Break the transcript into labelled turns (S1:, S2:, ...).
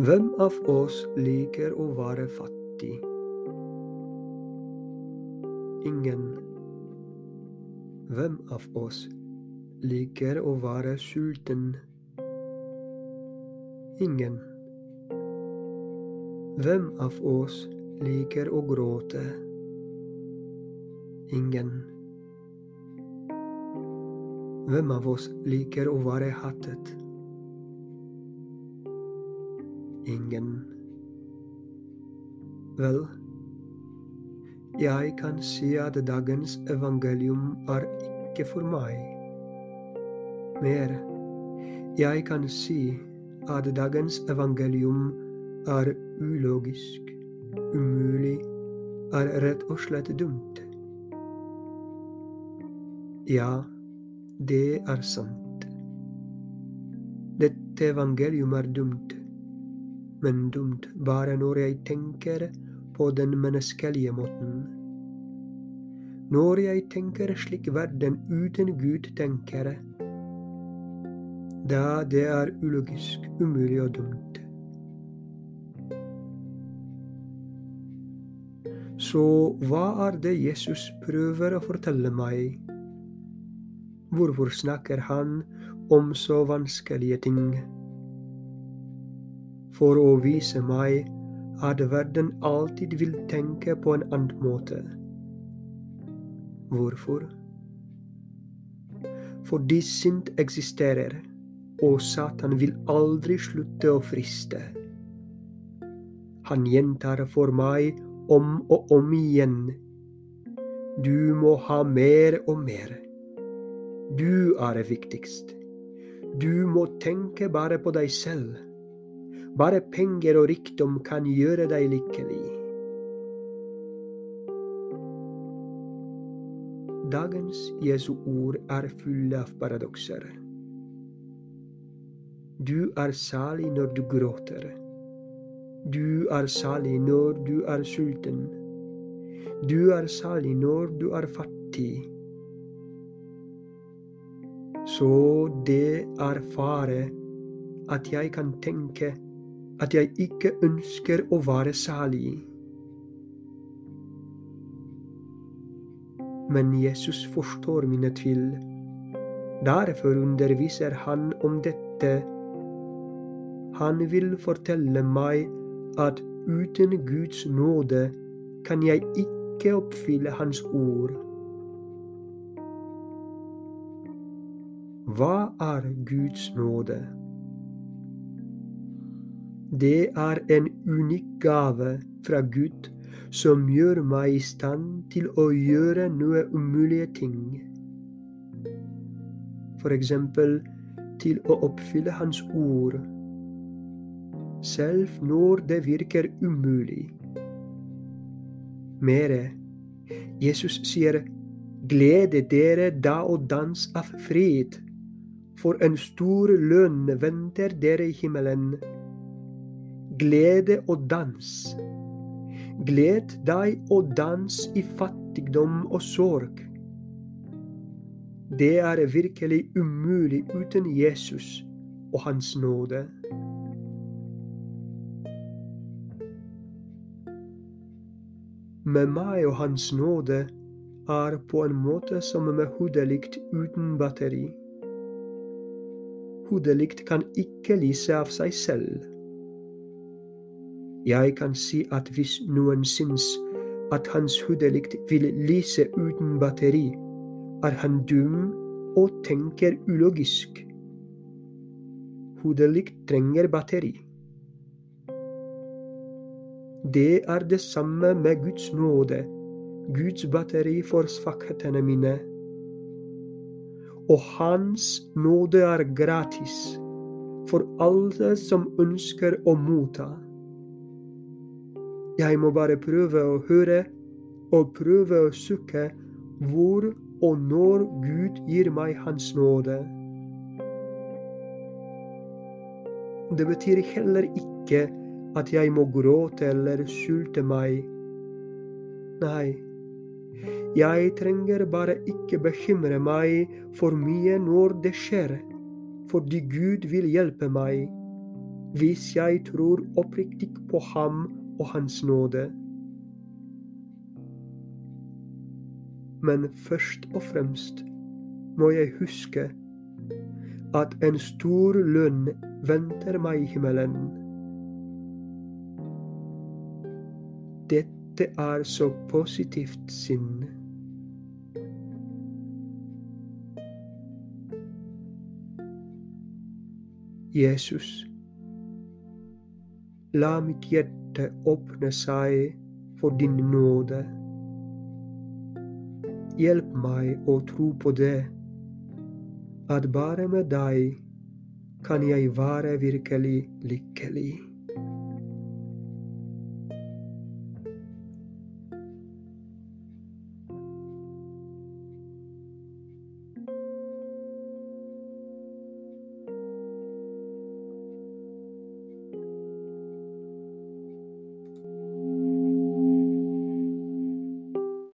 S1: Hvem av oss liker å være fattig? Ingen. Hvem av oss liker å være sulten? Ingen. Hvem av oss liker å gråte? Ingen. Hvem av oss liker å være hattet? Ingen. Vel, jeg kan si at dagens evangelium er ikke for meg. Mer, jeg kan si at dagens evangelium er ulogisk, umulig, er rett og slett dumt. Ja, det er sant. Dette evangelium er dumt, men dumt bare når jeg tenker på den menneskelige måten. Når jeg tenker slik verden uten Gud tenker, da det er ulogisk, umulig og dumt. Så hva er det Jesus prøver å fortelle meg? Hvorfor snakker han om så vanskelige ting? For å vise meg at verden alltid vil tenke på en annen måte. Hvorfor? Fordi synd eksisterer, og Satan vil aldri slutte å friste. Han gjentar for meg om og om igjen. Du må ha mer og mer. Du er viktigst. Du må tenke bare på deg selv. Bare penger og rikdom kan gjøre deg lykkelig. Dagens Jesu ord er fulle av paradokser. Du er salig når du gråter. Du er salig når du er sulten. Du er salig når du er fattig. Så det er fare at jeg kan tenke at jeg ikke ønsker å være salig. Men Jesus forstår mine tvil. Derfor underviser han om dette. Han vil fortelle meg at uten Guds nåde kan jeg ikke oppfylle Hans ord. Hva er Guds nåde? Det er en unik gave fra Gud som gjør meg i stand til å gjøre noe umulige ting. For eksempel til å oppfylle Hans ord, selv når det virker umulig. Mere, Jesus sier, glede dere da og dans av fred for en stor lønn venter dere i himmelen. Glede og dans. Gled deg og dans i fattigdom og sorg. Det er virkelig umulig uten Jesus og Hans nåde. Med meg og Hans nåde er på en måte som med hodelykt uten batteri. Hodelykt kan ikke lyse av seg selv. Jeg kan si at hvis noen syns at hans hodelykt vil lyse uten batteri, er han dum og tenker ulogisk. Hodelykt trenger batteri. Det er det samme med Guds nåde, Guds batteri for svakhetene mine og Hans nåde er gratis for alle som ønsker å motta. Jeg må bare prøve å høre og prøve å sukke hvor og når Gud gir meg Hans nåde. Det betyr heller ikke at jeg må gråte eller sulte meg. Nei, jeg trenger bare ikke bekymre meg for mye når det skjer, fordi Gud vil hjelpe meg. hvis jeg tror oppriktig på ham og hans nåde. Men først og fremst må jeg huske at en stor lønn venter meg i himmelen. Dette er så positivt sinn. Jesus, la mitt hjerte åpne seg for din nåde. Hjelp meg å tro på det at bare med deg kan jeg være virkelig lykkelig.